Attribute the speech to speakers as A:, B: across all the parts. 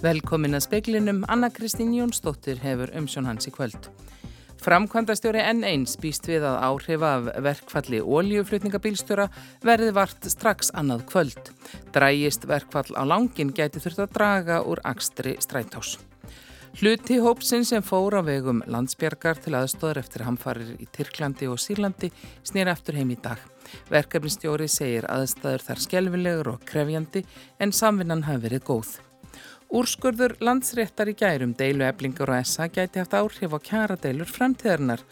A: Velkomin að speklinum, Anna Kristín Jónsdóttir hefur umsjón hans í kvöld. Framkvæmdastjóri N1 býst við að áhrifa af verkfalli óljuflutningabílstjóra verði vart strax annað kvöld. Drægist verkfall á langin gæti þurft að draga úr akstri strætás. Hluti hópsinn sem fór á vegum landsbjargar til aðstóður eftir hamfarir í Tyrklandi og Sýrlandi snýr eftir heim í dag. Verkefnistjóri segir aðstæður þar skelvilegur og krefjandi en samvinnan hafi verið góð. Úrskurður landsréttar í gærum deilu eblingar og essa gæti haft áhrif á kjaradeilur framtíðarnar.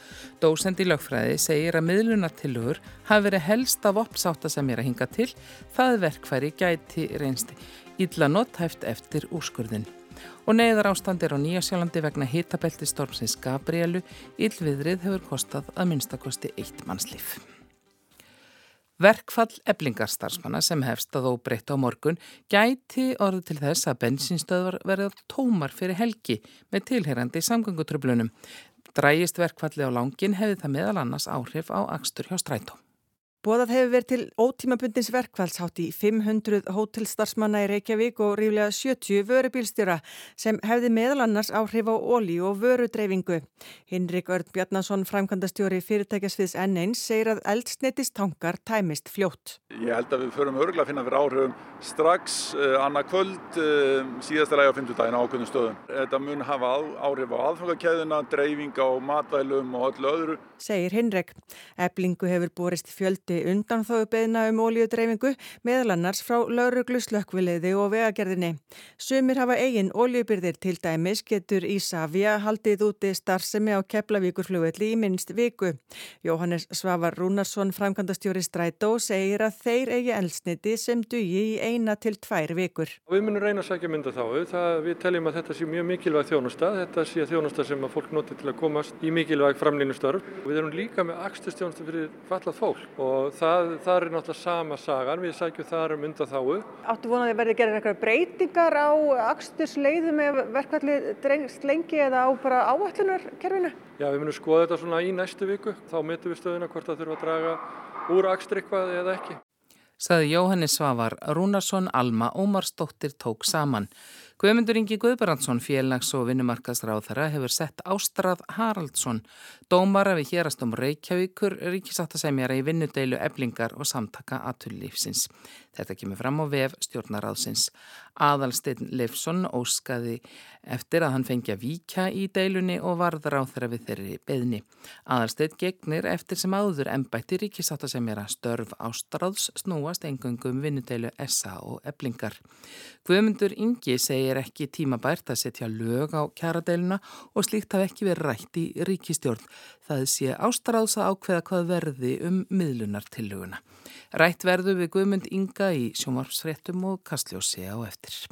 A: Dósend í lögfræði segir að miðlunartilugur hafi verið helst af opsáta sem er að hinga til, það verkfæri gæti reynst illa nothæft eftir úrskurðin. Og neyðar ástandir á Nýjasjálandi vegna hitabelti stormsins Gabrielu, yllviðrið hefur kostað að minnstakosti eitt mannslíf. Verkfall eblingarstarfsmanna sem hefst að óbreytta á morgun gæti orðu til þess að bensinstöðvar verða tómar fyrir helgi með tilherandi samgöngutröflunum. Drægist verkfalli á langin hefði það meðal annars áhrif á axtur hjá strætó.
B: Bóðað hefur verið til ótímabundins verkfallshátt í 500 hótelstarfsmanna í Reykjavík og ríflega 70 vörubílstjóra sem hefði meðal annars áhrif á óli og vörudreyfingu. Hinrik Örn Bjarnason, framkvæmdastjóri fyrirtækjasviðs N1, segir að eldsneitist tankar tæmist fljótt.
C: Ég held að við förum örgulega að finna fyrir áhrifum strax uh, annað kvöld uh, síðastalega á 50 daginn á ákveðnum stöðum. Þetta mun hafa áhrif á aðfangakæðuna, á matvælum og öllu öðru.
B: Segir Hinrik. Eblingu hefur borist fjöld flutti undan þóðu beðna um ólíudreyfingu meðal annars frá lauruglu slökkviliði og vegagerðinni. Sumir hafa eigin ólíubyrðir til dæmis getur Ísafja haldið úti starfsemi á Keflavíkurflugvelli í minnst viku. Jóhannes Svavar Rúnarsson, framkvæmdastjóri Strætó, segir að þeir eigi elsniti sem dugi í eina til tvær vikur.
D: Við munum reyna að sækja mynda þá. Það, við teljum að þetta sé mjög mikilvæg þjónusta. Þetta sé þjónusta sem að fólk noti til að komast í mikilvæg framlýnustörf. Við erum líka með axtustjónusta fyrir fallað fólk og og það, það er náttúrulega sama sagan, við sækjum þar um undan þáu.
B: Áttu vonaði verði að gera eitthvað breytingar á axtursleiðum eða verkvalli drengst lengi eða á bara áallunarkerfinu?
D: Já, við munum skoða þetta svona í næstu viku, þá metum við stöðuna hvort það þurfa að draga úr axtur eitthvað eða ekki.
A: Saði Jóhannes Svavar, Rúnarsson, Alma, Ómarsdóttir tók saman. Guðmundur Ingi Guðbrandsson, félags- og vinnumarkasráðara, hefur sett Ástrað Haraldsson, dómara við hérastum Reykjavíkur, ríkisáttasemjara í vinnudeilu eblingar og samtaka aðtullífsins. Þetta kemur fram á vef stjórnaráðsins. Aðalsteinn Leifsson óskaði eftir að hann fengi að víkja í deilunni og varður á þeirra við þeirri beðni. Aðalsteinn gegnir eftir sem áður ennbætti ríkisáttasemjara störf Ástráðs snúast engungum vinnudeilu SA og eblingar. Guðmundur Ingi segir er ekki tímabært að setja lög á kjaradeiluna og slíkt hafi ekki verið rætt í ríkistjórn. Það sé ástráðs að ákveða hvað verði um miðlunartillöguna. Rætt verðu við Guðmund Inga í sjómarfsfrettum og kastljósi á eftir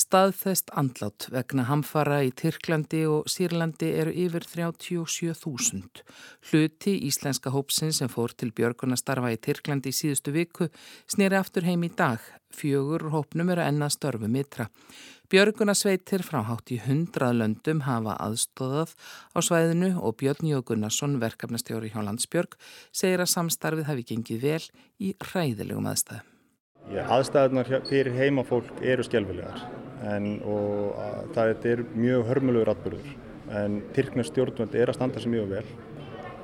A: staðfest andlát vegna hamfara í Tyrklandi og Sýrlandi eru yfir 37.000. Hluti íslenska hópsin sem fór til Björgun að starfa í Tyrklandi í síðustu viku snýri aftur heim í dag. Fjögur hópnum eru ennað störfu mitra. Björgunasveitir frá hátt í hundrað löndum hafa aðstóðað á svæðinu og Björn Jógunnarsson, verkefnastjóri hjá Landsbjörg, segir að samstarfið hafi gengið vel í ræðilegum aðstæðum.
E: Aðstæðunar fyrir heimafólk eru skjálfilegar en, og að, það er mjög hörmulegur atbyrður en Tyrknars stjórnvöld er að standa sér mjög vel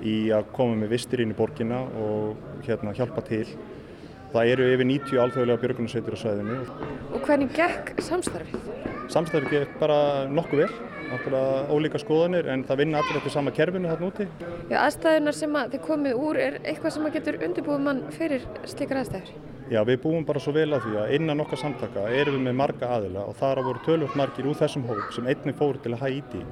E: í að koma með vistir inn í borgina og hérna, hjálpa til. Það eru yfir 90 alþjóðlega björgunarsveitir á sæðinu.
F: Og hvernig gekk samstarfið?
E: Samstarfið gekk bara nokkuð vel, náttúrulega ólíka skoðanir en það vinna allir eftir sama kerfinu þarna úti.
F: Já, aðstæðunar sem að þið komið úr er eitthvað sem að getur undirbúið mann fyrir slikar aðstæður?
E: Já, við búum bara svo vel að því að innan okkar samtaka erum við með marga aðila og þar að voru tölvöld margir úr þessum hóp sem einni fóru til að hæ íti.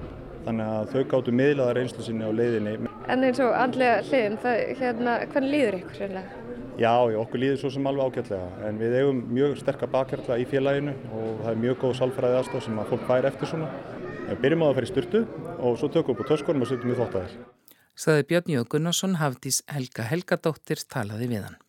E: Þannig að þau gáttu miðlaða reynslu sinni á leiðinni.
F: En eins og andlega hliðin, það, hérna, hvernig líður ykkur sérlega?
E: Já, já, okkur líður svo sem alveg ágætlega en við eigum mjög sterkar bakhjarla í félaginu og það er mjög góð salfræði aðstof sem að fólk fær eftir svona. Við byrjum á að fara í styrtu og svo tökum við upp á töskunum og setjum við þóttæðir.
A: Saði Björn Jóð Gunnarsson, Hafdís Helga Helgadóttir talaði við hann.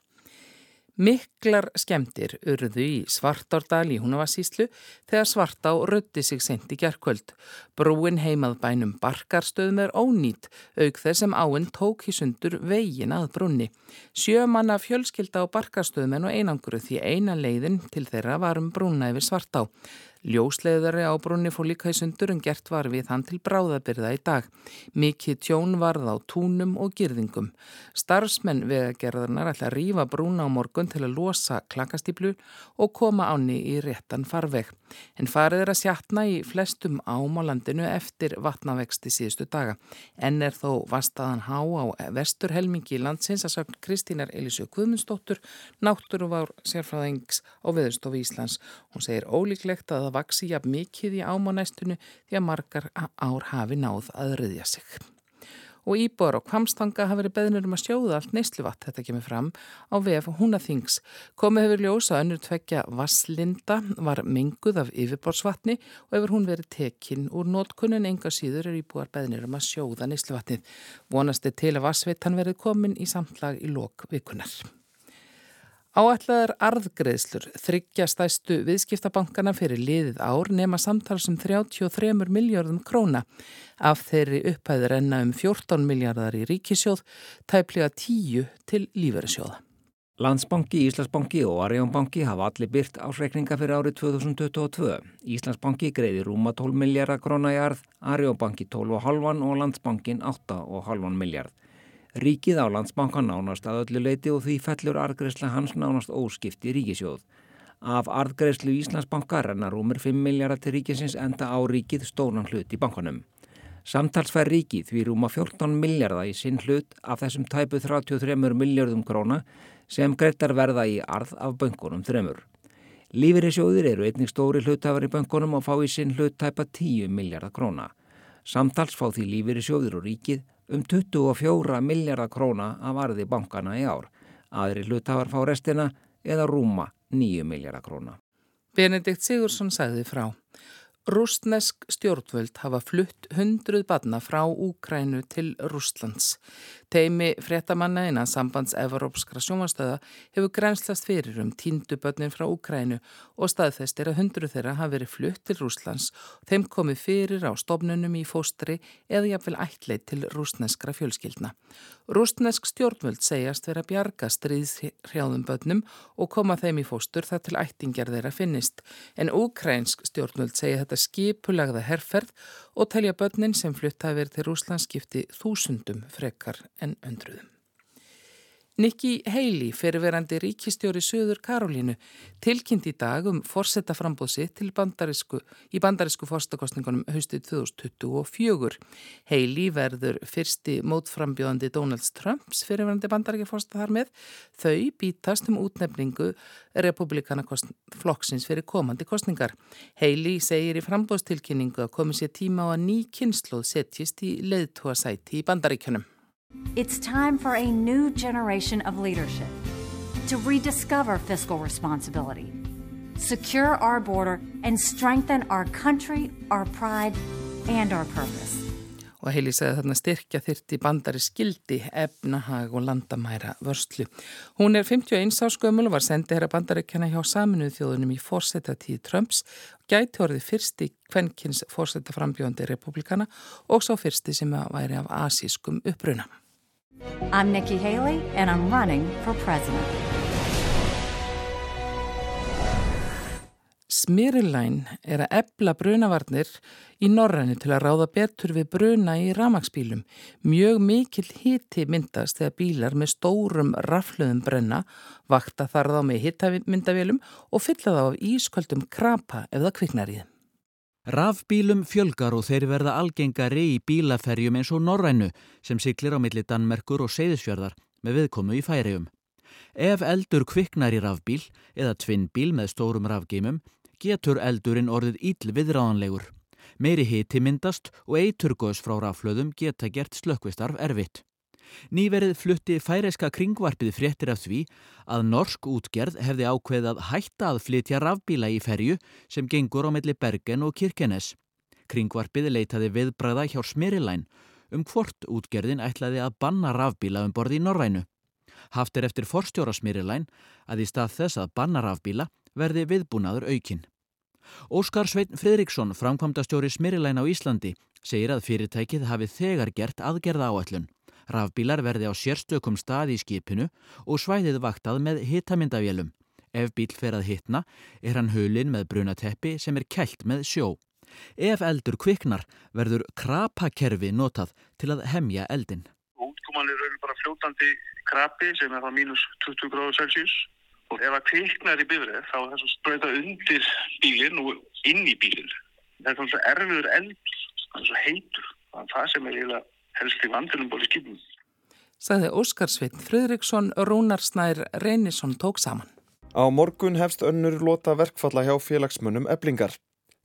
A: Miklar skemdir urðu í Svartárdal í Húnavassíslu þegar Svartá rötti sig sent í gerðkvöld. Brúin heimað bænum Barkarstöðum er ónýtt, auk þeir sem áinn tók í sundur vegin að brúnni. Sjömanna fjölskylda á Barkarstöðum en og einanguru því eina leiðin til þeirra var um brúna yfir Svartá. Ljósleiðari á brunni fór líka í sundur en gert var við hann til bráðabyrða í dag. Mikið tjón varð á túnum og girðingum. Starfsmenn vegagerðarnar ætla að rýfa brúna á morgun til að losa klakastýplu og koma áni í réttan farveg. En farið er að sjatna í flestum ám á landinu eftir vatnavexti síðustu daga. En er þó vastaðan há á vesturhelmingi landsins að sögn Kristínar Elísu Guðmundsdóttur, náttúruvár sérfræðings á Veðurstofu Íslands. Hún segir ólíklegt að það vaksi jafn mikið í ám á næstunni því að margar ár hafi náð að röðja sig og íbor og kvamstanga hafa verið beðnur um að sjóða allt neysluvatt. Þetta kemur fram á VF Húnaþings. Komið hefur ljósa önnur tvekja Vasslinda var menguð af yfirborsvatni og hefur hún verið tekinn úr nótkunnin enga síður er íbúar beðnur um að sjóða neysluvatnið. Vonast er til að Vassvitan verið komin í samtlag í lok vikunar. Áætlaðar arðgreðslur þryggja stæstu viðskiptabankana fyrir liðið ár nema samtalsum 33 miljardum króna. Af þeirri upphæður enna um 14 miljardar í ríkisjóð, tæplega 10 til lífverðisjóða.
G: Landsbanki, Íslandsbanki og Arjónbanki hafa allir byrt ásreikninga fyrir árið 2022. Íslandsbanki greiði rúma 12 miljardar króna í arð, Arjónbanki 12,5 og Landsbankin 8,5 miljard. Ríkið á landsbankan nánast að öllu leiti og því fellur arðgreysla hans nánast óskipt í ríkisjóð. Af arðgreyslu Íslandsbanka rennar rúmur 5 miljardar til ríkisins enda á ríkið stónan hlut í bankanum. Samtalsfær ríkið því rúma 14 miljardar í sinn hlut af þessum tæpu 33 miljardum króna sem greitar verða í arð af bankunum þremur. Lífeyrisjóðir eru einnig stóri hlutafar í bankunum og fá í sinn hlut tæpa 10 miljardar króna. Samtals fá því lífeyrisjóðir og ríkið um 24 miljardar króna af arði bankana í ár. Aðri hlutafar fá restina eða rúma 9 miljardar króna.
A: Benedikt Sigursson sagði frá. Rústnesk stjórnvöld hafa flutt hundruð badna frá Úkrænu til Rústlands. Teimi fréttamanna innan sambands Evrópskra sjómanstöða hefur grænslast fyrir um tíndubötnin frá Úkrænu og staðfest er að hundruð þeirra hafi verið flutt til Rústlands og þeim komið fyrir á stofnunum í fóstri eða jafnvel ættleit til rústneskra fjölskyldna. Rústnesk stjórnvöld segjast vera bjarga stríðshrjáðum bötnum og koma þeim í fóstur þar til ættingjar þeirra finnist en Úkrænsk stjórnvöld segja þetta skipulagða herrferð og telja börnin sem flutt hafi verið til Rúsland skipti þúsundum frekar en öndruðum. Nikki Haley, fyrirverandi ríkistjóri Suður Karolínu, tilkynnt í dag um forsettaframbóðsi til bandarísku, í bandarísku forstakostningunum haustið 2024. Haley verður fyrsti mótframbjóðandi Donalds Trumps fyrirverandi bandaríkjaforsta þar með. Þau bítast um útnefningu republikana flokksins fyrir komandi kostningar. Haley segir í frambóðstilkynningu að komið sér tíma á að ný kynnslóð setjist í leiðtóasæti í bandaríkjunum.
H: It's time for a new generation of leadership to rediscover fiscal responsibility, secure our border, and strengthen our country, our pride, and our purpose.
A: Og Heili segði þarna styrkja þyrti bandari skildi, efnahag og landamæra vörslu. Hún er 51 áskömmul og var sendið að bandaríkjana hjá saminuð þjóðunum í fórsetatíð Trumps, gæti orðið fyrsti kvenkins fórsetaframbjóðandi republikana og sá fyrsti sem væri af asískum uppruna.
H: I'm Nikki Haley and I'm running for president.
A: Smirilæn er að ebla brunavarnir í norræni til að ráða betur við bruna í ramagsbílum. Mjög mikill hiti myndast þegar bílar með stórum rafluðum brenna vakta þar þá með hitamyndavélum og fylla þá af ísköldum krapa ef það kviknar í þeim.
I: Rafbílum fjölgar og þeir verða algengari í bílaferjum eins og Norrænu sem siklir á milli Danmerkur og Seyðisfjörðar með viðkomu í færium. Ef eldur kviknar í rafbíl eða tvinnbíl með stórum rafgeimum getur eldurinn orðið íll viðráðanlegur. Meiri hiti myndast og eiturgóðs frá raflöðum geta gert slökkvistarf erfitt. Nýverið flutti færeiska kringvarpið fréttir af því að norsk útgerð hefði ákveð að hætta að flytja rafbíla í ferju sem gengur á melli Bergen og Kirkenes. Kringvarpið leitaði viðbræða hjá Smirilæn um hvort útgerðin ætlaði að banna rafbíla um borði í Norrænu. Haft er eftir forstjóra Smirilæn að í stað þess að banna rafbíla verði viðbúnaður aukinn. Óskar Svein Fridriksson, framkvamdastjóri Smirilæn á Íslandi, segir að fyrirtækið hafi þegar gert aðgerða áætlun. Rafbílar verði á sérstökum stað í skipinu og svæðið vaktað með hitamyndavélum. Ef bíl fer að hitna er hann hulin með brunateppi sem er kælt með sjó. Ef eldur kviknar verður krapakerfi notað til að hemja eldin.
J: Útkoman er bara fljótandi krapi sem er það mínus 20 gráður Celsius og ef það kviknar í bifrið þá er það spröyta undir bílinn og inn í bílinn. Það er svona erfiður eld, það er svona heitur. Það er það sem er helst í vandunum bólið skipnum
A: sagði Óskar Sveit Fridriksson, Rúnar Snær Reynisson tók saman.
K: Á morgun hefst önnur lota verkfalla hjá félagsmönnum eblingar.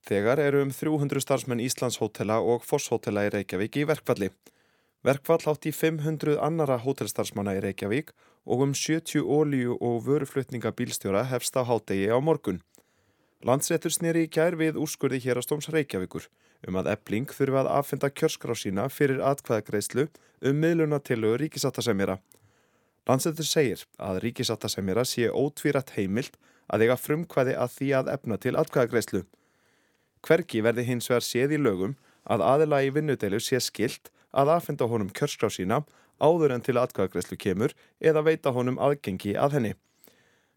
K: Þegar eru um 300 starfsmenn Íslands hótela og Fosshótela í Reykjavík í verkfalli. Verkfall átt í 500 annara hótelstarfsmanna í Reykjavík og um 70 ólíu og vöruflutningabílstjóra hefst á hátegi á morgun. Landsréttur snýri í kær við úrskurði hérastóms Reykjavíkur um að ebling þurfi að aðfenda kjörskrá sína fyrir atkvæðagreislu um miðlunatillögu ríkisáttasemjara. Landsendur segir að ríkisáttasemjara sé ótvírat heimilt að eiga frumkvæði að því að efna til atkvæðagreislu. Hverki verði hins vegar séð í lögum að aðila í vinnudeilu sé skilt að aðfenda honum kjörskrá sína áður en til atkvæðagreislu kemur eða veita honum aðgengi að henni.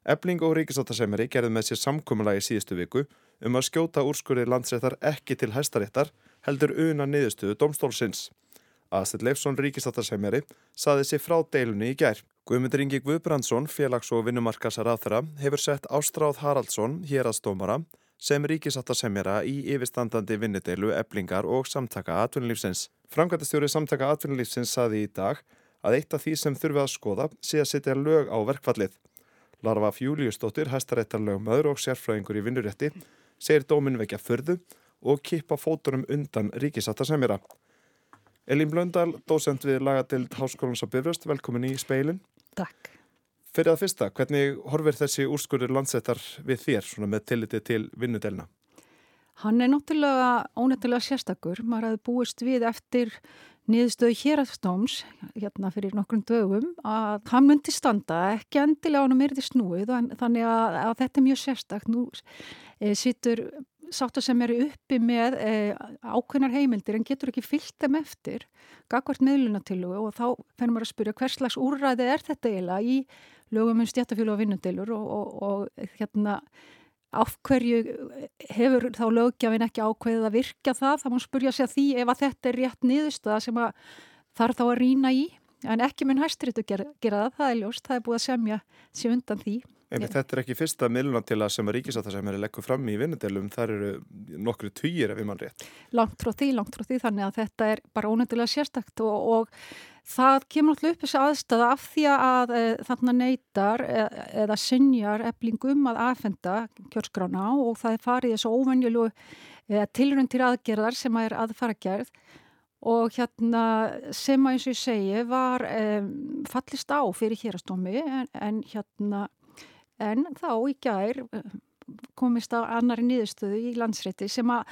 K: Ebling og ríkisáttasemjari gerði með sér samkommulagi síðustu viku um að skjóta úrskurði landsréttar ekki til hæstaréttar heldur una niðurstöðu domstólsins. Aðsett Leifsson ríkistattarsemjari saði sér frá deilunni í gær. Guðmundur Ingi Guðbrandsson, félags- og vinnumarkasar aðþara, hefur sett Ástráð Haraldsson, héraðstómara, sem ríkisattarsemjara í yfirstandandi vinnudeilu, eblingar og samtaka atvinnulífsins. Framkvæmtastjóri samtaka atvinnulífsins saði í dag að eitt af því sem þurfi að skoða sé að setja lög á verkfallið. Larva Fjúliusdóttir, hæstaréttarlögumöður og sérfræðingur í vinnurétti, segir dómin vekja förðu og kippa fóturum undan ríkisattarsemjara. Elín Blöndal, dósend við lagadild Háskólans á Bifröst, velkomin í speilin.
L: Takk.
K: Fyrir að fyrsta, hvernig horfir þessi úrskurður landsettar við þér svona með tilliti til vinnudelna?
L: Hann er náttúrulega ónættilega sérstakur. Maður hafði búist við eftir niðurstöðu hérastóms hérna fyrir nokkrum dögum að hann myndi standa, ekki endilega hann er því snúið þannig að, að þetta er mjög sérstakt. Nú sittur sáttu sem eru uppi með e, ákveðnar heimildir en getur ekki fyllt þeim eftir gagvart meðlunatillu og þá fennum við að spyrja hvers slags úrræði er þetta eiginlega í lögum um stjættafjölu og vinnundilur og, og, og hérna af hverju hefur þá lögjafin ekki ákveðið að virka það? Þá má spurja sig að því ef að þetta er rétt niðurstöða sem að þarf þá að rína í. En ekki mun að gera, gera það, það er ljóst, það er búið að semja sér undan því
K: Emi, þetta er ekki fyrsta miðlunatila sem að ríkisáttasemjari leggur fram í vinnudelum, þar eru nokkru týjir ef við mann rétt.
L: Langt frá því, langt frá því, þannig að þetta er bara ónöndilega sérstakt og, og það kemur alltaf upp þessi aðstæða af því að e, þarna neytar e, eða synjar eflingum að aðfenda kjörskrána og það er farið þessu óvenjulu e, tilrönd til aðgerðar sem að er aðfara gerð og hérna sem að eins og ég segi var fallist á fyrir hérastómi en, en hérna en þá í gær eh, komist á annari nýðustöðu í landsrétti sem að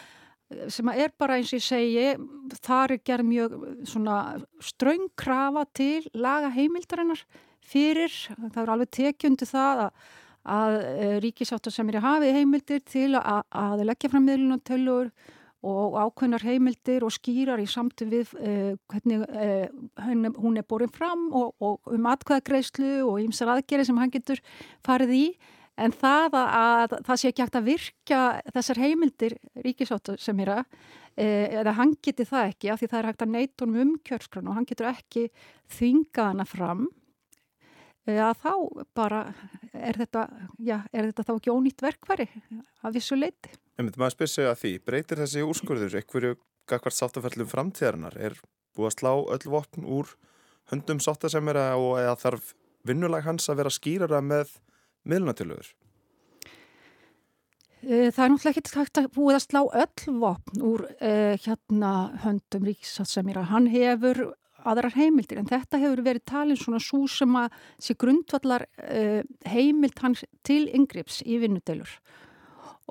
L: sem að er bara eins og ég segi þar er gerð mjög ströngkrafa til laga heimildarinnar fyrir, það er alveg tekjundu það að, að eh, ríkisáttar sem er í hafið heimildir til að, að leggja fram miðlunatölur og ákveðnar heimildir og skýrar í samtum við eh, hvernig eh, hún er borin fram og, og um atkvæðagreyslu og ýmsar aðgerið sem hann getur farið í. En það að, að það sé ekki hægt að virka þessar heimildir ríkisáttu sem er að eh, eða hann geti það ekki af því það er hægt að neitunum um kjörskran og hann getur ekki þvinga hana fram að þá bara er þetta, já, er þetta þá ekki ónýtt verkværi af þessu leiti
K: En maður spyr sig að því, breytir þessi úrskurður einhverju gagvart sáttaferðlum framtíðarinnar? Er búið að slá öll vopn úr höndum sáttasemjara og eða þarf vinnulag hans að vera skýrara með miðlunatilögur?
L: Eh, það er náttúrulega ekki hægt að búið að slá öll vopn úr uh, hérna höndum ríkisátsemjara. Hann hefur aðrar heimildir en þetta hefur verið talin svona svo sem að sé grundvallar uh, heimild hans til yngrips í vinnudelur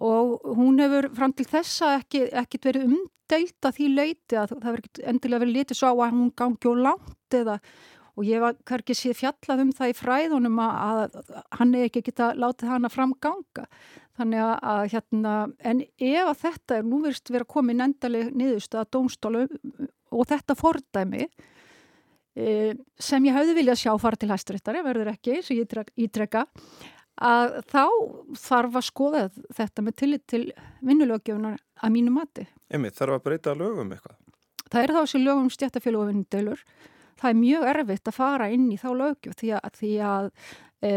L: og hún hefur fram til þessa ekki, ekkit verið umdeilt að því leiti að það verið endilega verið litið svo á að hún gangi og langt eða og ég var kannski séð fjallað um það í fræðunum að, að hann er ekki geta látið hana framganga þannig að, að hérna en ef að þetta er nú verist verið að koma í nendaleg niðurstu að dómstólu og þetta fordæmi e, sem ég hafði viljað sjá fara til hæsturéttari verður ekki, sem ég ítreka að þá þarf að skoða þetta með tillit til vinnulögjöfunar að mínu mati.
K: Emið, þarf að breyta lögum eitthvað?
L: Það er þá þessi lögum stjættafélag og vinnudelur. Það er mjög erfitt að fara inn í þá lögjöf því að, því að e,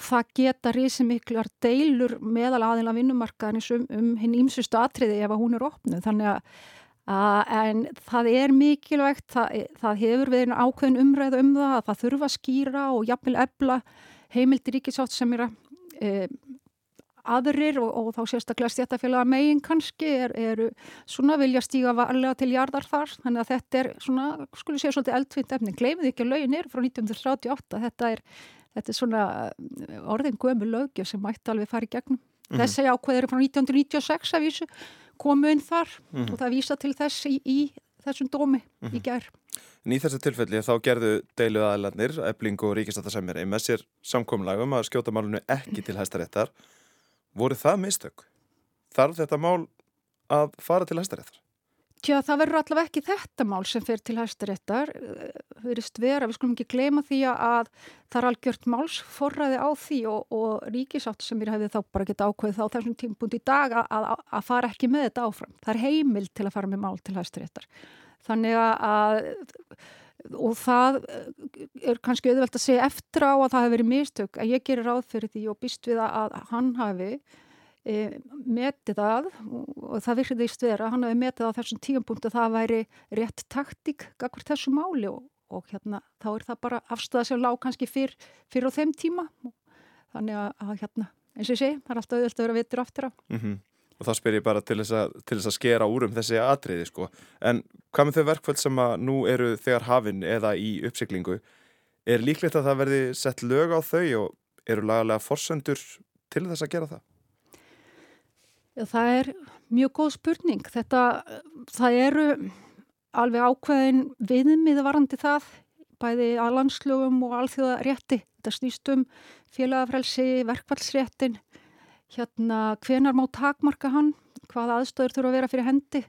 L: það geta risi miklar deilur meðal aðila vinnumarkaðanis um, um hinn ímsustu atriði ef að hún er opnuð. Þannig að en það er mikilvægt, það, það hefur við ákveðin umræð um það að það þurfa að skýra og jafnvel ebla heimildir ríkisátt sem er að e, aðrir og, og þá sérstaklega stjættafélaga megin kannski er, eru svona vilja stíga varlega til jarðar þar. Þannig að þetta er svona, skulle séu svolítið eldfitt efni, gleymið ekki að lögin er frá 1938, þetta er, þetta er svona eh, orðin gömu lögjöf sem mætti alveg fara í gegnum -hmm. þessi ákveð eru frá 1996 að vísu komu inn þar mm -hmm. og það vísa til þess í, í þessum dómi mm -hmm. í mhm. gerð
K: En í þessu tilfelli þá gerðu deilu aðlarnir, Ebling og Ríkistatasemjari með sér samkomlagum að skjóta málunum ekki til hæstaréttar. Voru það mistök? Þarf þetta mál að fara til hæstaréttar?
L: Tjá, það verður allavega ekki þetta mál sem fer til hæstaréttar. Það verðist vera, við skulum ekki gleyma því að það er algjört málsforræði á því og, og Ríkisátt sem ég hefði þá bara geta ákveðið þá þessum tímpúnd í dag að, að, að fara ekki með þetta áfram. Það er heimil til að fara með mál til hæstaréttar. Þannig að og það er kannski auðvelt að segja eftir á að það hefur verið mistök að ég gerir ráð fyrir því og býst við að hann hafi metið að og það virðist vera að hann hafi metið á þessum tíum punktu að það væri rétt taktík gagvar þessu máli og, og hérna þá er það bara afstöða sem lág kannski fyrr, fyrr á þeim tíma þannig að, að hérna eins og ég segi, það er alltaf auðvelt að vera vitur aftur á mm -hmm
K: og þá spyr ég bara til þess að, til þess að skera úr um þessi atriði sko. En hvað með þau verkföld sem að nú eru þegar hafinn eða í uppsiklingu? Er líklegt að það verði sett lög á þau og eru lagalega forsendur til þess að gera það?
L: Það er mjög góð spurning. Þetta, það eru alveg ákveðin viðmið varandi það, bæði að landslögum og alþjóða rétti. Þetta snýstum félagafrelsi, verkfallsréttin hérna hvenar má takmarka hann, hvaða aðstöður þurfa að vera fyrir hendi.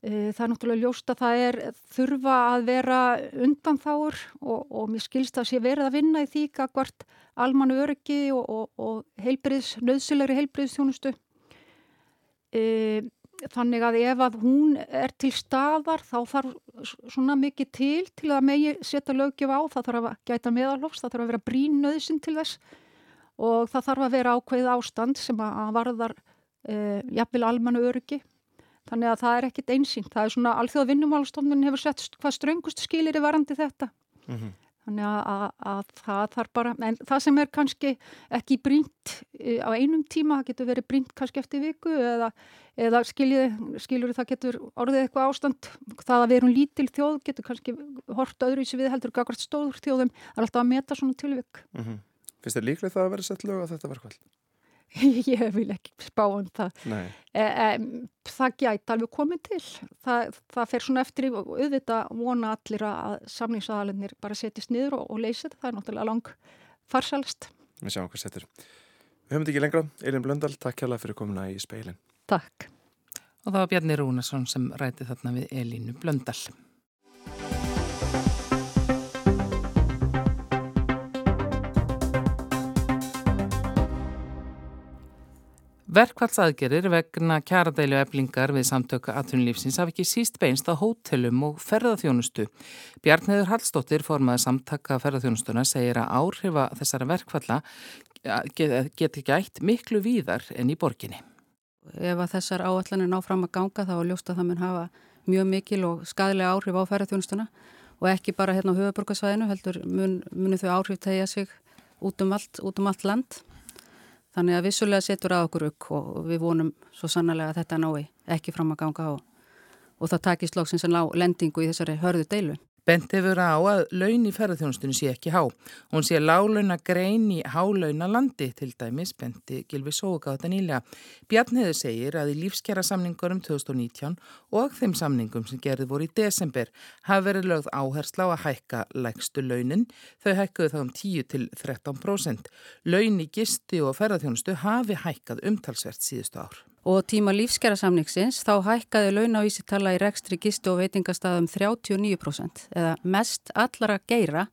L: E, það er náttúrulega ljóst að það er þurfa að vera undan þáur og, og mér skilst að sé verið að vinna í því hvort almanu öryggi og, og, og heilbriðs, nöðsilegri heilbriðstjónustu. E, þannig að ef að hún er til staðar þá þarf svona mikið til til að megi setja lögjöf á, það þarf að gæta meðalofs, það þarf að vera brín nöðsin til þess. Og það þarf að vera ákveð ástand sem að varðar e, jafnvel almannu öryggi. Þannig að það er ekkit einsýnt. Það er svona alþjóða vinnumálstofnun hefur sett hvað ströngust skilir er varandi þetta. Mm -hmm. Þannig að, að, að það þarf bara, en það sem er kannski ekki brínt e, á einum tíma það getur verið brínt kannski eftir viku eða, eða skiljið, skiljur það getur orðið eitthvað ástand það að við erum lítil þjóð getur kannski hort öðru í sig við heldur gagvart stóður þjóðum það er alltaf að meta svona tilvik mm -hmm.
K: Finnst þér líklegt það að vera sett lög á þetta verkvall?
L: Ég vil ekki spá um það. E, e, það gæti alveg komið til. Það, það fer svona eftir og auðvitað vona allir að samlingsaðalendir bara setjast niður og, og leysa þetta. Það er náttúrulega lang farsalst.
K: Við sjáum hvað setjur. Við höfum þetta ekki lengra. Elin Blöndal, takk hjálpa fyrir komuna í speilin.
L: Takk.
A: Og það var Bjarni Rúnarsson sem ræti þarna við Elinu Blöndal. Verkvallsaðgerir vegna kjaradælu eflingar við samtöku atvinnulífsins hafi ekki síst beinst á hótelum og ferðarþjónustu. Bjarniður Hallstóttir, formaði samtaka ferðarþjónustuna, segir að áhrifa þessara verkvalla get, get ekki ætt miklu víðar enn í borginni.
M: Ef að þessar áallanir ná fram að ganga þá er ljóst að það mun hafa mjög mikil og skadilega áhrif á ferðarþjónustuna og ekki bara hérna á höfuborgarsvæðinu heldur mun, munu þau áhrif tegja sig út um allt, út um allt land. Þannig að vissulega setur að okkur upp og við vonum svo sannlega að þetta nái ekki fram að ganga á og það takist lóksins ná lendingu í þessari hörðu deilu.
A: Bent hefur á að laun í ferðarþjónustunum sé ekki há. Hún sé lálauna grein í hálauna landi til dæmis, benti Gilvi Sógáta nýlega. Bjarniður segir að í lífskjara samningurum 2019 og þeim samningum sem gerði voru í desember hafi verið lögð áhersla á að hækka lægstu launin. Þau hækkuðu þá um 10 til 13%. Laun í gisti og ferðarþjónustu hafi hækkað umtalsvert síðustu ár
M: og tíma lífskjara samningsins þá hækkaði launavísitala í rekstri gistu og veitingastafum 39% eða mest allara geira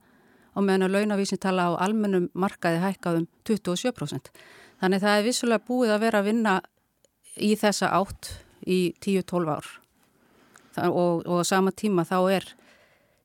M: og meðan að launavísin tala á almennum markaði hækkaðum 27%. Þannig það er vissulega búið að vera að vinna í þessa átt í 10-12 ár og, og sama tíma þá er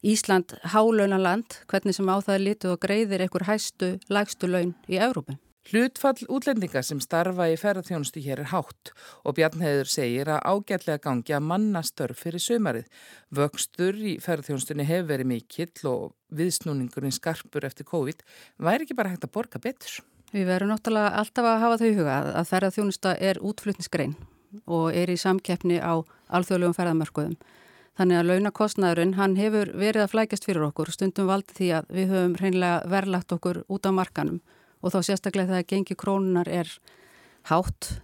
M: Ísland hálaunaland, hvernig sem á það er litið og greiðir einhver hæstu, lægstu laun í Európa.
A: Hlutfall útlendinga sem starfa í ferðarþjónustu hér er hátt og Bjarnheður segir að ágætlega gangi að manna störf fyrir sömarið. Vöxtur í ferðarþjónustunni hefur verið mikill og viðsnúningurinn skarpur eftir COVID væri ekki bara hægt að borga betur.
M: Við verum náttúrulega alltaf að hafa þau huga að ferðarþjónusta er útflutnisgrein og er í samkeppni á alþjóðlegum ferðarmörkuðum. Þannig að launakostnaðurinn, hann hefur verið að flækjast fyrir okkur, stundum valdi því að við höfum og þá sérstaklega þegar gengi krónunar er hátt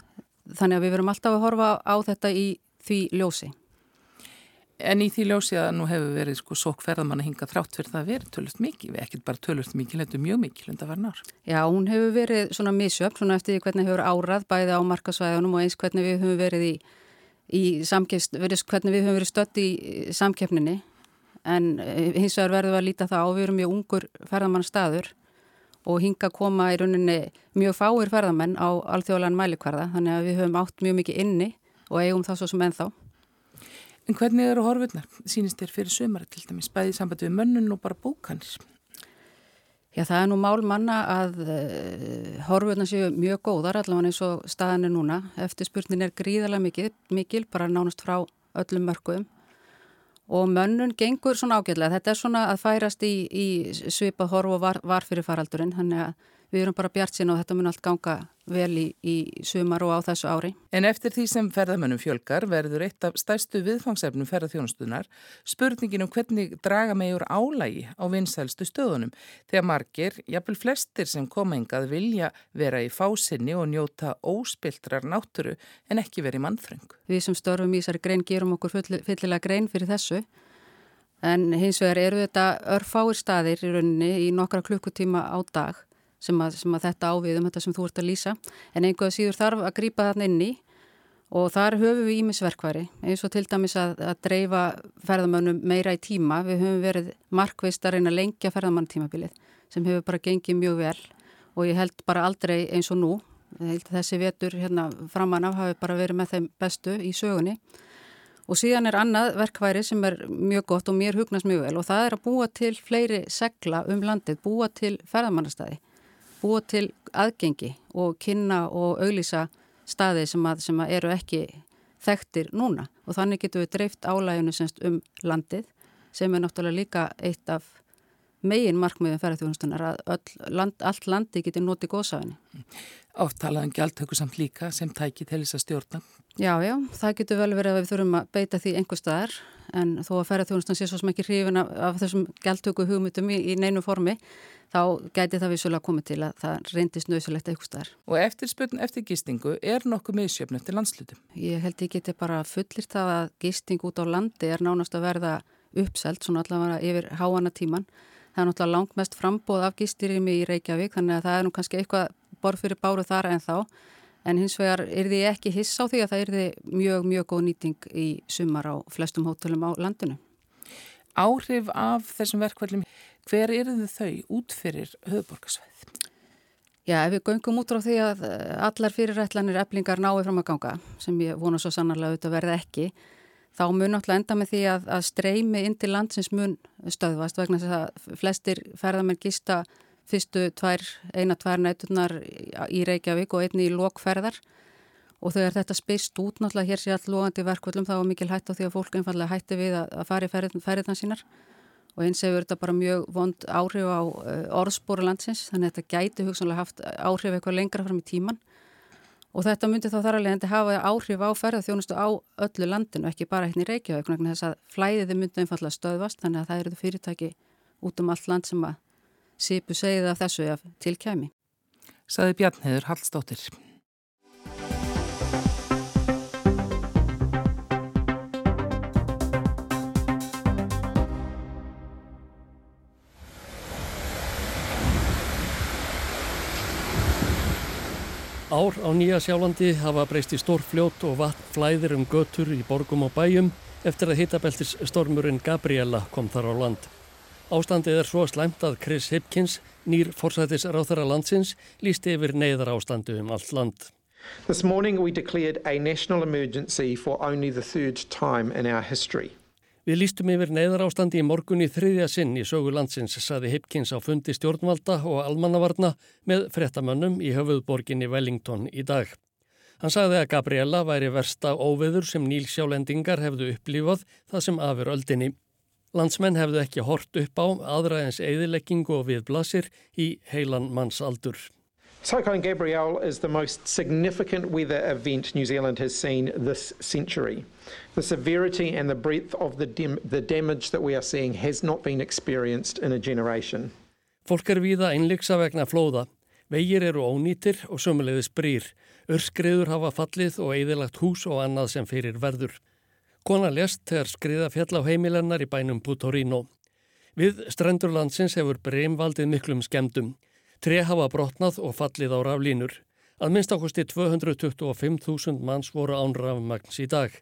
M: þannig að við verum alltaf að horfa á þetta í því ljósi.
A: En í því ljósi að nú hefur verið sko sókferðamann að hinga þrátt fyrir það að vera tölvöld mikið, við ekkert bara tölvöld mikið, er mjög mikið hund að vera nár.
M: Já, hún hefur verið svona misjöfn, svona eftir hvernig hefur árað bæði á markasvæðunum og eins hvernig við höfum verið í, í verið, hvernig við höfum verið stött í samkeppninni en eh, hins vegar verðum við að líta það á, við erum mjög ungur ferðamann staður og hinga koma í rauninni mjög fáir ferðamenn á alþjóðlegan mælikvarða þannig að við höfum átt mjög mikið inni og eigum það svo sem ennþá.
A: En hvernig eru horfurnar? Sýnist þér fyrir sömari til dæmis, bæði sambandi við mönnun og bara bókanir?
M: Já, það er nú mál manna að uh, horfurnar séu mjög góðar allavega eins og staðan er núna. Eftirspurnin er gríðarlega mikil, mikil bara nánast frá öllum mörgum og mönnun gengur svona ágætlega. Þetta er svona að færast í, í svipað horf og var, var fyrir faraldurinn, þannig að við erum bara bjart sín og þetta mun allt ganga vel í, í sumar og á þessu ári.
A: En eftir því sem ferðamönnum fjölgar verður eitt af stærstu viðfangsefnum ferðarþjónustunar spurningin um hvernig draga meður álægi á vinsælstu stöðunum þegar margir, jafnvel flestir sem koma engað vilja vera í fásinni og njóta óspiltrar nátturu en ekki verið mannfröng.
M: Við sem störfum í þessari grein gerum okkur fyllilega grein fyrir þessu en hins vegar eru þetta örfáir staðir í rauninni í nokkra klukkutíma á dag sem að, sem að þetta ávið um þetta sem þú ert að lýsa. En einhverja síður þarf að grýpa þarna inn í og þar höfum við ímisverkværi eins og til dæmis að, að dreifa ferðamönnum meira í tíma. Við höfum verið markvist að lengja ferðamanntímabilið sem hefur bara gengið mjög vel og ég held bara aldrei eins og nú. Þessi vetur hérna framan af hafi bara verið með þeim bestu í sögunni. Og síðan er annað verkværi sem er mjög gott og mér hugnast mjög vel og það er að búa til fleiri segla um landið, búa til ferðamannastæði búa til aðgengi og kynna og auglýsa staði sem, að, sem að eru ekki þekktir núna og þannig getur við dreift álæginu semst um landið sem er náttúrulega líka eitt af megin markmiðum ferðarþjónustunar að land, allt landi getur notið góðsáðinni.
A: Áttalaðan gjaldtöku samt líka sem tæki til þess að stjórna.
M: Já, já, það getur vel verið að við þurfum að beita því einhver staðar en þó að ferðarþjónustan sé svo sem ekki hrifin af, af þessum gjaldtöku hugmyndum í, í neinu formi þá gæti það vissulega komið til að það reyndist nöðsulegt eitthvað starf.
A: Og eftir spurn eftir gistingu er nokkuð meðsjöfn eftir landslutum?
M: Ég held ég geti bara fullir það að gisting út á landi er nánast að verða uppselt svona allavega yfir háana tíman. Það er náttúrulega langt mest frambóð af gistirimi í Reykjavík þannig að það er nú kannski eitthvað borð fyrir báru þar en þá en hins vegar er því ekki hiss á því að það er því mjög, mjög góð nýting í sumar á flestum hótelum á landinu.
A: Áhrif af þessum verkvælum Hver eru þau út fyrir höfuborgarsvæð?
M: Já, ef við göngum út á því að eh, allar fyrirætlanir eflingar náðu fram að ganga, sem ég vona svo sannarlega auðvitað verða ekki, þá mun náttúrulega enda með því að, að streymi inn til landsins mun stöðvast vegna þess að flestir ferðarmenn gista fyrstu tvær, eina tvær nætunar í Reykjavík og einni í lokferðar. Og þegar þetta spist út náttúrulega hér sé all logandi verkvöldum þá er mikil hætt á því að fólk einfallega hætti við að, fara í ferðirna sínar. Og eins hefur þetta bara mjög vond áhrif á eh, orðspóru landsins þannig að þetta gæti hugsanlega haft áhrif eitthvað lengra fram í tíman og þetta myndi þá þar alveg hafa áhrif á ferðarþjónustu á öllu landinu ekki bara hérna í Reykjavík þess að flæðiði myndi einfallega stöðvast þannig að það eru fyrirtæki út um allt land sem að sípu segið af þessu af tilkæmi.
A: Saði Bjarnheður Hallstóttir.
N: Ár á Nýja sjálandi hafa breyst í stór fljót og vatn flæðir um götur í borgum og bæjum eftir að hitabeltis stormurinn Gabriela kom þar á land. Ástandið er svo slæmt að Chris Hipkins, nýr forsætis ráþara landsins, lísti yfir neyðar ástandu um allt land.
O: This morning we declared a national emergency for only the third time in our history.
N: Við lístum yfir neyðar ástandi í morgun í þriðja sinn í sögu landsins, saði Hipkins á fundi stjórnvalda og almannavarna með frettamönnum í höfuðborginni Wellington í dag. Hann sagði að Gabriella væri versta óveður sem nýlsjálendingar hefðu upplífað það sem afur öldinni. Landsmenn hefðu ekki hort upp á aðræðins eðileggingu og viðblasir í heilan mannsaldur.
O: Cyclone Gabrielle is the most significant weather event New Zealand has seen this century. The severity and the breadth of the, the damage that we are seeing has not been experienced in a generation.
N: Fólk er víða einleiksa vegna flóða. Vegir eru ónýtir og sömulegðis brýr. Örskriður hafa fallið og eðilagt hús og annað sem fyrir verður. Kona lest þegar skriða fjall á heimilennar í bænum Putorino. Við strendurlandsins hefur breymvaldið miklum skemdum. Tre hafa brotnað og fallið á raflínur. Að minnst ákosti 225.000 manns voru án rafmagns í dag.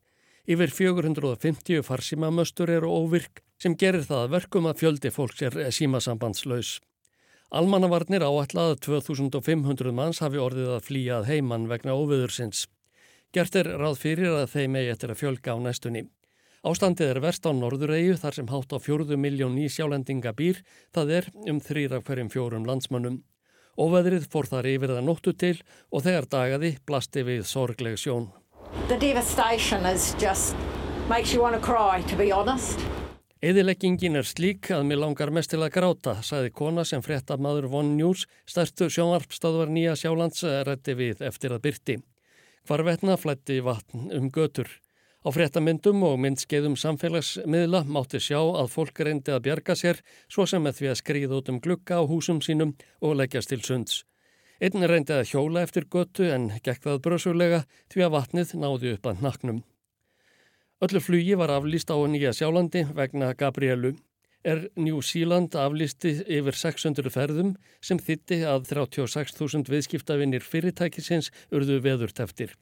N: Yfir 450 farsímamöstur eru óvirk sem gerir það verkum að fjöldi fólks er símasambandslaus. Almannavarnir áætlaði 2500 manns hafi orðið að flýja að heimann vegna óviðursins. Gert er ráð fyrir að þeim eigi eftir að fjölga á næstunni. Ástandið er verst á Norðureyju þar sem hátt á fjörðu miljón nýsjálendinga býr, það er um þrýra hverjum fjórum landsmönnum. Óveðrið fór þar yfir það nóttu til og þegar dagaði blasti við sorgleg sjón. Eðileggingin er slík að mér langar mest til að gráta, sagði kona sem frétta maður Von News, stærstu sjónvarpstöðvar Nýja Sjálands rætti við eftir að byrti. Hvarvetna flætti vatn um götur. Á fréttamyndum og myndskeiðum samfélagsmiðla mátti sjá að fólk reyndi að bjarga sér svo sem með því að skrýða út um glukka á húsum sínum og leggjast til sunds. Einn reyndi að hjóla eftir götu en gekk það brösulega því að vatnið náði upp að naknum. Öllu flugi var aflýst á Nýja Sjálandi vegna Gabrielu. Er New Zealand aflýsti yfir 600 ferðum sem þitti að 36.000 viðskiptavinnir fyrirtækisins urðu veðurt eftir.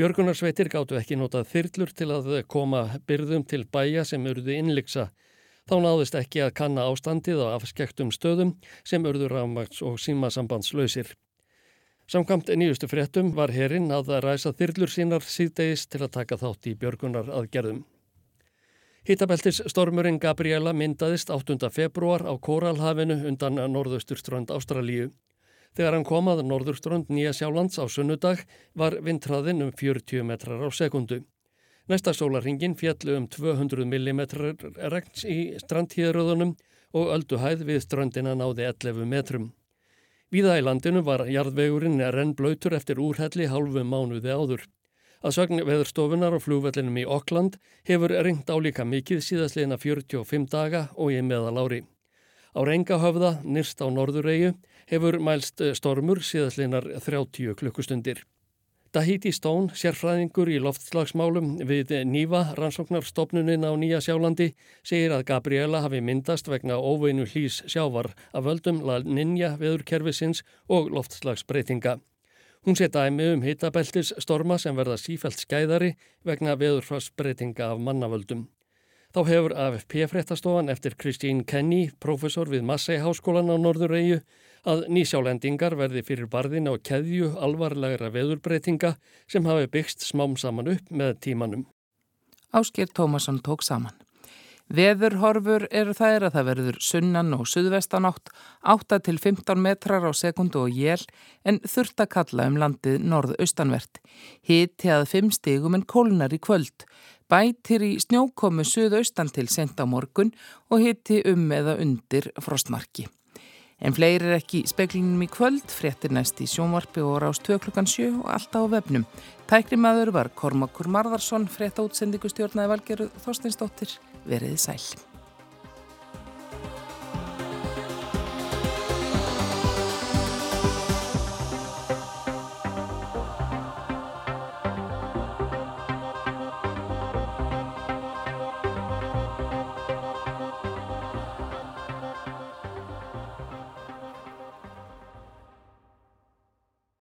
N: Björgunarsveitir gáttu ekki notað þyrlur til að koma byrðum til bæja sem urðu innliksa. Þá náðist ekki að kanna ástandið á afskektum stöðum sem urðu rafmaks og símasambandslausir. Samkvæmt nýjustu fréttum var herinn að ræsa þyrlur sínar síðdegis til að taka þátt í björgunar aðgerðum. Hittabeltis stormurinn Gabriela myndaðist 8. februar á Kóralhafinu undan norðausturströnd Ástralíu. Þegar hann kom að norðurströnd Nýja Sjálands á sunnudag var vindræðin um 40 metrar á sekundu. Næsta sólarhingin fjallu um 200 mm regns í strandtíðaröðunum og ölduhæð við ströndina náði 11 metrum. Víða í landinu var jarðvegurinn renn blöytur eftir úrhelli hálfu mánuði áður. Að sögn veðurstofunar og flúvellinum í Okkland hefur ringt álíka mikið síðastleina 45 daga og í meðalári. Á Rengahöfða, nýrst á Norðureyju, hefur mælst eh, stormur síðastleinar 30 klukkustundir. Dahiti Stone, sérfræðingur í loftslagsmálum við Nýva, rannsóknarstofnunin á Nýja Sjálandi, segir að Gabriela hafi myndast vegna óveinu hlýs sjávar af völdum La Ninja veðurkerfisins og loftslagsbreytinga. Hún sé dæmi um hitabeltis storma sem verða sífælt skæðari vegna veðurfarsbreytinga af mannavöldum. Þá hefur AFP-fréttastofan eftir Kristín Kenny, profesor við Massey Háskólan á Norðureyju, að nýsjálendingar verði fyrir barðin á keðju alvarlegra veðurbreytinga sem hafi byggst smám saman upp með tímanum.
A: Ásker Tómasson tók saman. Veðurhorfur eru þær að það verður sunnan og suðvestanátt, 8 til 15 metrar á sekundu og jél en þurft að kalla um landið norðaustanvert. Hitt heðað 5 stigum en kólnar í kvöld. Bætir í snjókomu suðaustan til sent á morgun og hitti um eða undir frostmarki. En fleiri er ekki speklinum í kvöld, fréttir næst í sjónvarpi og rást 2 klukkan 7 og alltaf á vefnum. Tækrimaður var Kormakur Marðarsson, frétta útsendingu stjórnaði valgeru Þorstinsdóttir, veriði sæl.